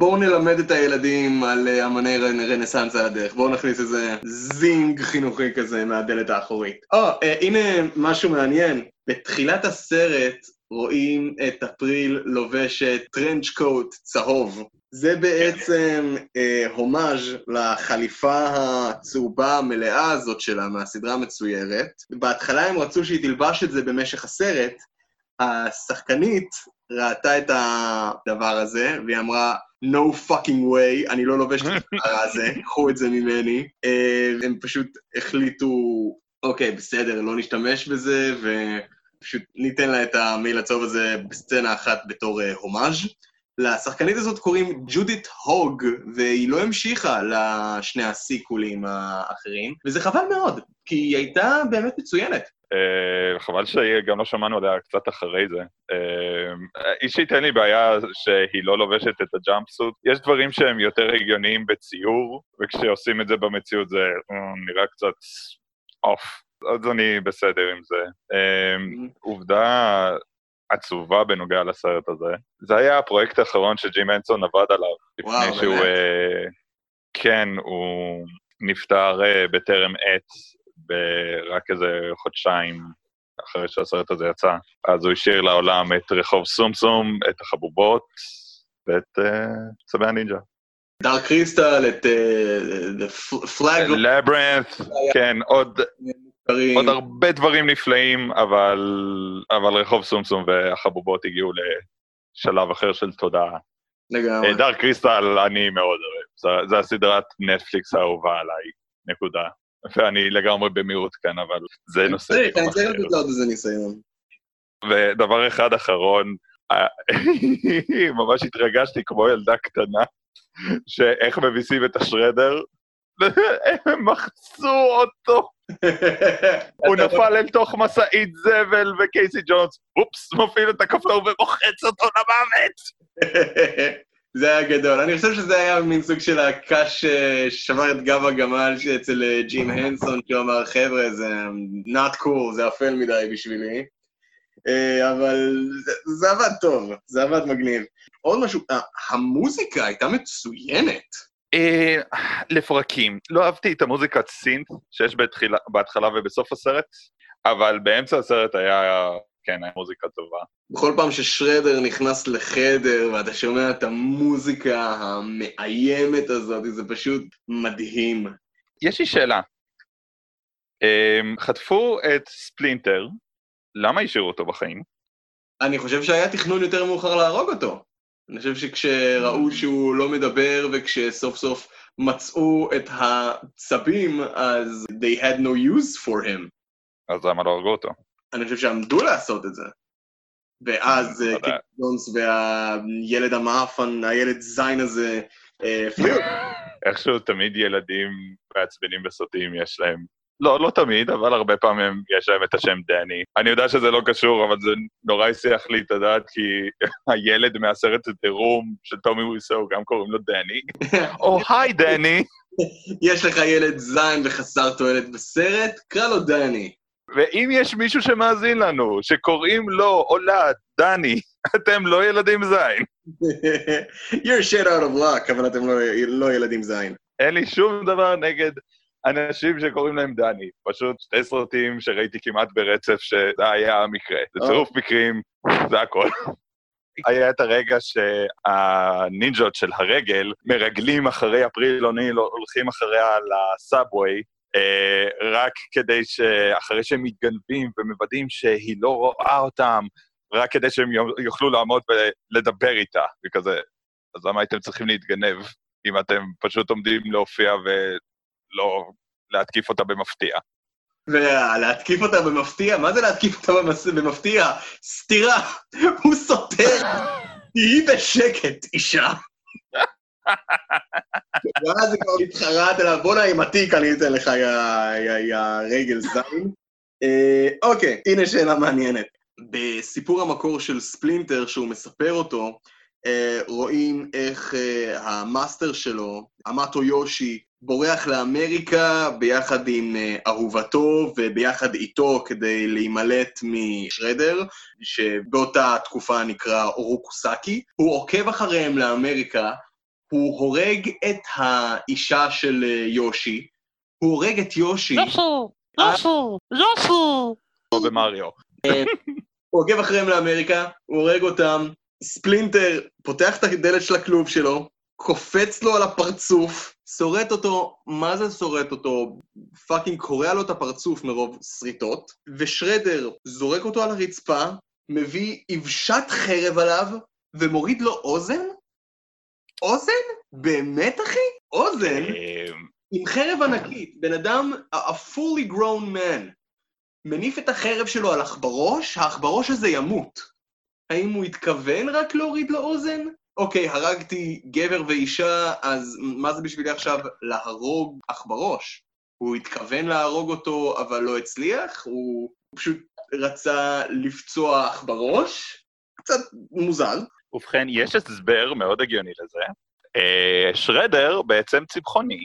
B: בואו נלמד את הילדים על אה, אמני רנסאנס על הדרך, בואו נכניס איזה זינג חינוכי כזה מהדלת האחורית. או, uh, הנה משהו מעניין. בתחילת הסרט רואים את אפריל לובשת טרנץ' קוט צהוב. זה בעצם אה, הומאז' לחליפה הצהובה המלאה הזאת שלה מהסדרה המצוירת. בהתחלה הם רצו שהיא תלבש את זה במשך הסרט. השחקנית ראתה את הדבר הזה, והיא אמרה, no fucking way, אני לא לובש את [LAUGHS] הדבר הזה, קחו את זה ממני. אה, הם פשוט החליטו, אוקיי, בסדר, לא נשתמש בזה, ופשוט ניתן לה את המייל הצהוב הזה בסצנה אחת בתור אה, הומאז'. לשחקנית הזאת קוראים ג'ודית הוג, והיא לא המשיכה לשני הסיקולים האחרים, וזה חבל מאוד, כי היא הייתה באמת מצוינת.
A: אה, חבל שגם לא שמענו עליה קצת אחרי זה. אה, אישית אין לי בעיה שהיא לא לובשת את הג'אמפסוט. יש דברים שהם יותר הגיוניים בציור, וכשעושים את זה במציאות זה אה, נראה קצת אוף. אז אני בסדר עם זה. עובדה עצובה בנוגע לסרט הזה. זה היה הפרויקט האחרון שג'ים אנסון עבד עליו. לפני
B: וואו,
A: שהוא...
B: באמת?
A: אה, כן, הוא נפטר בטרם עת, ברק איזה חודשיים אחרי שהסרט הזה יצא. אז הוא השאיר לעולם את רחוב סומסום, את החבובות ואת אה, צבי הנינג'ה.
B: דארק קריסטל, את פלאג,
A: לברנט, כן, עוד. עוד הרבה דברים נפלאים, אבל, אבל רחוב סומסום והחבובות הגיעו לשלב אחר של תודעה.
B: לגמרי.
A: דארק קריסטל אני מאוד אוהב, זו הסדרת נטפליקס האהובה עליי, נקודה. ואני לגמרי במיעוט כאן, אבל זה נושא
B: אני צריך. לתת לעוד איזה ניסיון.
A: ודבר אחד אחרון, אה, [LAUGHS] ממש התרגשתי כמו ילדה קטנה, שאיך מביסים את השרדר, הם מחצו אותו. [LAUGHS] הוא נפל אל תוך משאית זבל, וקייסי ג'ונס, אופס, מפעיל את הכפתור ומוחץ אותו למוות. [LAUGHS]
B: זה היה גדול. אני חושב שזה היה מין סוג של הקש אה, ששבר את גב הגמל אצל אה, ג'ים הנסון, שהוא אמר, חבר'ה, זה not cool, זה אפל מדי בשבילי. אה, אבל זה, זה עבד טוב, זה עבד מגניב. עוד משהו, המוזיקה הייתה מצוינת.
A: לפרקים. לא אהבתי את המוזיקת סינט שיש בהתחלה ובסוף הסרט, אבל באמצע הסרט היה, כן, היה מוזיקה טובה.
B: בכל פעם ששרדר נכנס לחדר ואתה שומע את המוזיקה המאיימת הזאת, זה פשוט מדהים.
A: יש לי שאלה. אה, חטפו את ספלינטר, למה השאירו אותו בחיים?
B: אני חושב שהיה תכנון יותר מאוחר להרוג אותו. אני חושב שכשראו שהוא לא מדבר וכשסוף סוף מצאו את הצבים, אז they had no use for him.
A: אז למה לא הרגו אותו?
B: אני חושב שעמדו לעשות את זה. ואז אה. קיק ג'ונס והילד המאפן, הילד זין הזה, אה, הפתיעו.
A: איכשהו תמיד ילדים מעצבנים בסרטים יש להם, לא, לא תמיד, אבל הרבה פעמים יש להם את השם דני. אני יודע שזה לא קשור, אבל זה נורא הסיח לי את הדעת, כי [LAUGHS] הילד מהסרט Room של טומי וויסו, גם קוראים לו דני. [LAUGHS] או היי דני!
B: יש לך ילד זין וחסר תועלת בסרט, קרא לו דני.
A: ואם יש מישהו שמאזין לנו, שקוראים לו או לה דני, [LAUGHS] אתם לא ילדים זין. [LAUGHS]
B: You're shit out of luck, אבל אתם לא, לא ילדים זין.
A: אין לי שום דבר נגד אנשים שקוראים להם דני. פשוט שתי סרטים שראיתי כמעט ברצף שזה היה המקרה. זה צירוף מקרים, זה הכל. [LAUGHS] היה את הרגע שהנינג'ות של הרגל מרגלים אחרי אפריל אוניל, הולכים אחריה לסאבווי, רק כדי שאחרי שהם מתגנבים ומוודאים שהיא לא רואה אותם, רק כדי שהם יו- יוכלו לעמוד ולדבר איתה, וכזה. אז למה הייתם צריכים להתגנב, אם אתם פשוט עומדים להופיע ולא להתקיף אותה במפתיע?
B: ולהתקיף אותה במפתיע? מה זה להתקיף אותה במס... במפתיע? סתירה! הוא סותר! [LAUGHS] תהיי בשקט, אישה. ואז כבר מתחרט אליו, בואנה עם התיק אני אתן לך, יא, רגל זין. אה, אוקיי, הנה שאלה מעניינת. בסיפור המקור של ספלינטר, שהוא מספר אותו, אה, רואים איך אה, המאסטר שלו, המאטו יושי, בורח לאמריקה ביחד עם אה, אהובתו וביחד איתו כדי להימלט משרדר, שבאותה תקופה נקרא אורוקו סאקי. הוא עוקב אחריהם לאמריקה, הוא הורג את האישה של אה, יושי, הוא הורג את יושי,
C: יושו, יושו, יושו.
A: כמו במריו.
B: הוא עוקב אחריהם לאמריקה, הוא הורג אותם, ספלינטר פותח את הדלת של הכלוב שלו, קופץ לו על הפרצוף, שורט אותו, מה זה שורט אותו? fucking קורע לו את הפרצוף מרוב שריטות, ושרדר זורק אותו על הרצפה, מביא אבחת חרב עליו ומוריד לו אוזן? אוזן? באמת, אחי? אוזן?
A: אה,
B: עם חרב ענקית, בן אדם, a a fully grown man, מניף את החרב שלו על עכברוש, העכברוש הזה ימות. האם הוא התכוון רק להוריד לו אוזן? אוקיי, הרגתי גבר ואישה, אז מה זה בשבילי עכשיו להרוג עכברוש? הוא התכוון להרוג אותו, אבל לא הצליח? הוא פשוט רצה לפצוע עכברוש? קצת מוזר.
A: ובכן, יש הסבר מאוד הגיוני לזה. אה, שרדר בעצם צמחוני,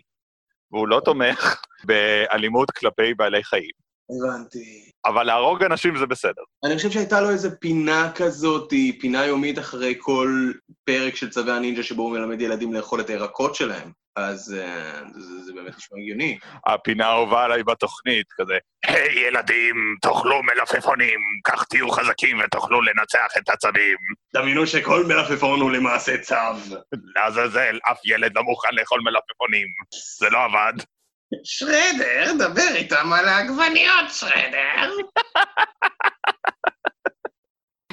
A: והוא לא תומך [LAUGHS] באלימות כלפי בעלי חיים.
B: הבנתי.
A: אבל להרוג אנשים זה בסדר.
B: אני חושב שהייתה לו איזה פינה כזאת, פינה יומית אחרי כל פרק של צווי הנינג'ה שבו הוא מלמד ילדים לאכול את הירקות שלהם. אז אה, זה, זה באמת נשמע הגיוני.
A: הפינה האהובה עליי בתוכנית, כזה, היי ילדים, תאכלו מלפפונים, כך תהיו חזקים ותוכלו לנצח את הצבים.
B: דמיינו שכל מלפפון הוא למעשה צו.
A: לעזאזל, אף ילד לא מוכן לאכול מלפפונים. זה לא עבד.
B: שרדר, דבר איתם על העגבניות, שרדר.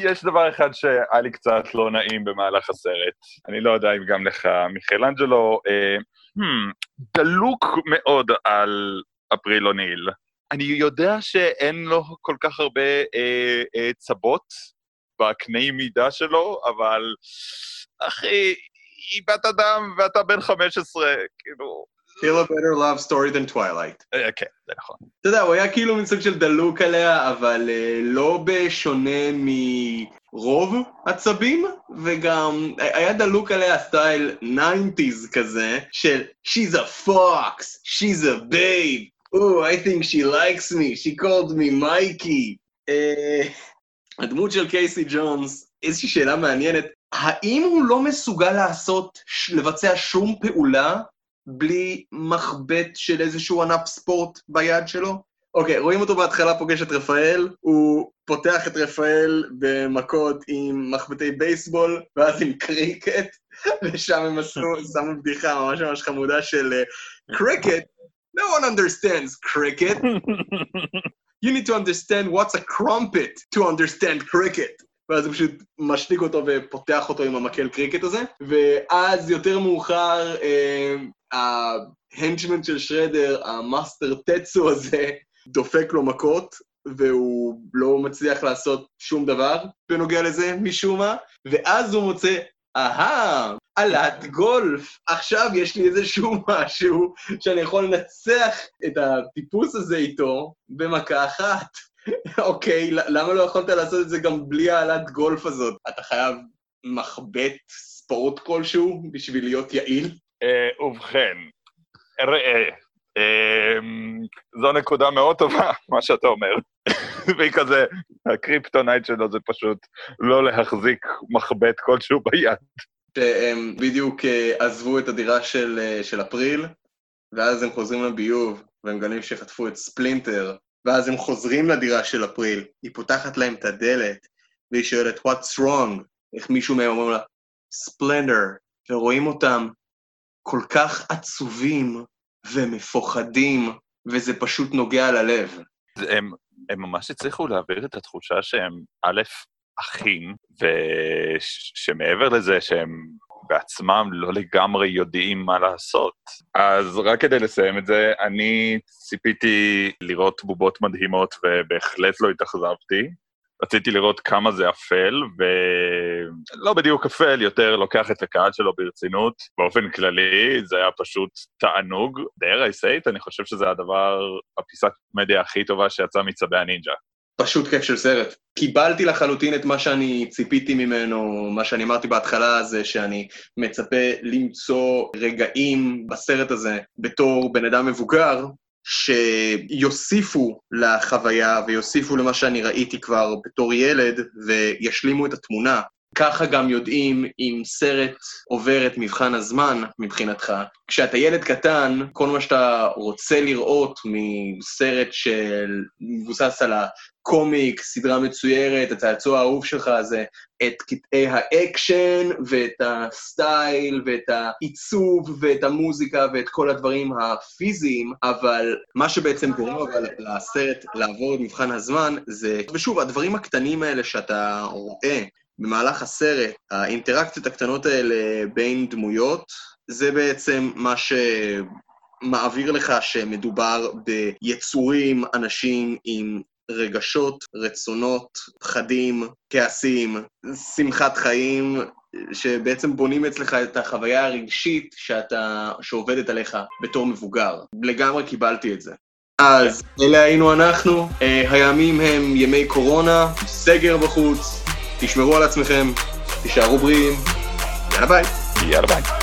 A: יש דבר אחד שהיה לי קצת לא נעים במהלך הסרט. אני לא יודע אם גם לך, מיכלנג'לו, אה, hmm, דלוק מאוד על אפריל אוניל. אני יודע שאין לו כל כך הרבה אה, אה, צבות בקנה מידה שלו, אבל אחי, היא בת אדם ואתה בן 15, כאילו...
B: Feel a better love story than Twilight.
A: אה, כן, זה נכון.
B: אתה יודע, הוא היה כאילו מין סוג של דלוק עליה, אבל אה, לא בשונה מרוב הצבים, וגם היה דלוק עליה סטייל 90's כזה, של She's a fox, she's a babe, Oh, I think she likes me, she called me מייקי. אה, הדמות של קייסי ג'ונס, איזושהי שאלה מעניינת, האם הוא לא מסוגל לעשות, לבצע שום פעולה בלי מחבט של איזשהו ענף ספורט ביד שלו? אוקיי, רואים אותו בהתחלה פוגש את רפאל, הוא פותח את רפאל במכות עם מחבטי בייסבול, ואז עם קריקט, [LAUGHS] ושם הם עשו, שמו בדיחה ממש ממש חמודה של אה, קריקט, no one understands cricket. [LAUGHS] You need to understand what's a crumpet to understand cricket. ואז הוא פשוט משתיק אותו ופותח אותו עם המקל קריקט הזה, ואז יותר מאוחר, אה, ה henchman של שרדר, המאסטר טאטסו הזה, דופק לו מכות, והוא לא מצליח לעשות שום דבר בנוגע לזה, משום מה, ואז הוא מוצא, אהה, עלת גולף, עכשיו יש לי איזשהו [LAUGHS] משהו שאני יכול לנצח את הטיפוס הזה איתו במכה אחת. אוקיי, למה לא יכולת לעשות את זה גם בלי העלת גולף הזאת? אתה חייב מחבט ספורט כלשהו בשביל להיות יעיל?
A: אה, ובכן, ראה, אה, זו נקודה מאוד טובה, [LAUGHS] מה שאתה אומר. [LAUGHS] והיא כזה, הקריפטונייט שלו זה פשוט לא להחזיק מחבט כלשהו ביד.
B: שהם בדיוק אה, עזבו את הדירה של, אה, של אפריל, ואז הם חוזרים לביוב, והם מגלים שחטפו את ספלינטר, ואז הם חוזרים לדירה של אפריל, היא פותחת להם את הדלת, והיא שואלת, what's wrong? איך מישהו מהם אומר לה, ספלינטר, ורואים אותם כל כך עצובים ומפוחדים, וזה פשוט נוגע ללב.
A: הם, הם ממש הצליחו להעביר את התחושה שהם, א', אחים, ושמעבר לזה שהם בעצמם לא לגמרי יודעים מה לעשות. אז רק כדי לסיים את זה, אני ציפיתי לראות בובות מדהימות ובהחלט לא התאכזבתי. רציתי לראות כמה זה אפל, ולא בדיוק אפל, יותר לוקח את הקהל שלו ברצינות. באופן כללי, זה היה פשוט תענוג. dare it, אני חושב שזה הדבר, הפיסת מדיה הכי טובה שיצאה מצבי הנינג'ה.
B: פשוט כיף של סרט. קיבלתי לחלוטין את מה שאני ציפיתי ממנו, מה שאני אמרתי בהתחלה זה שאני מצפה למצוא רגעים בסרט הזה בתור בן אדם מבוגר, שיוסיפו לחוויה ויוסיפו למה שאני ראיתי כבר בתור ילד וישלימו את התמונה. ככה גם יודעים אם סרט עובר את מבחן הזמן מבחינתך. כשאתה ילד קטן, כל מה שאתה רוצה לראות מסרט של מבוסס על הקומיק, סדרה מצוירת, הצעצוע האהוב שלך זה את קטעי האקשן ואת הסטייל ואת העיצוב ואת המוזיקה ואת כל הדברים הפיזיים, אבל מה שבעצם גורם אבל לסרט לעבור את מבחן הזמן זה, ושוב, הדברים הקטנים האלה שאתה רואה במהלך הסרט, האינטראקציות הקטנות האלה בין דמויות, זה בעצם מה שמעביר לך שמדובר ביצורים, אנשים עם רגשות, רצונות, פחדים, כעסים, שמחת חיים, שבעצם בונים אצלך את החוויה הרגשית שאתה, שעובדת עליך בתור מבוגר. לגמרי קיבלתי את זה. אז אלה היינו אנחנו, הימים הם ימי קורונה, סגר בחוץ, תשמרו על עצמכם, תישארו בריאים, יאללה ביי.
A: יאללה ביי.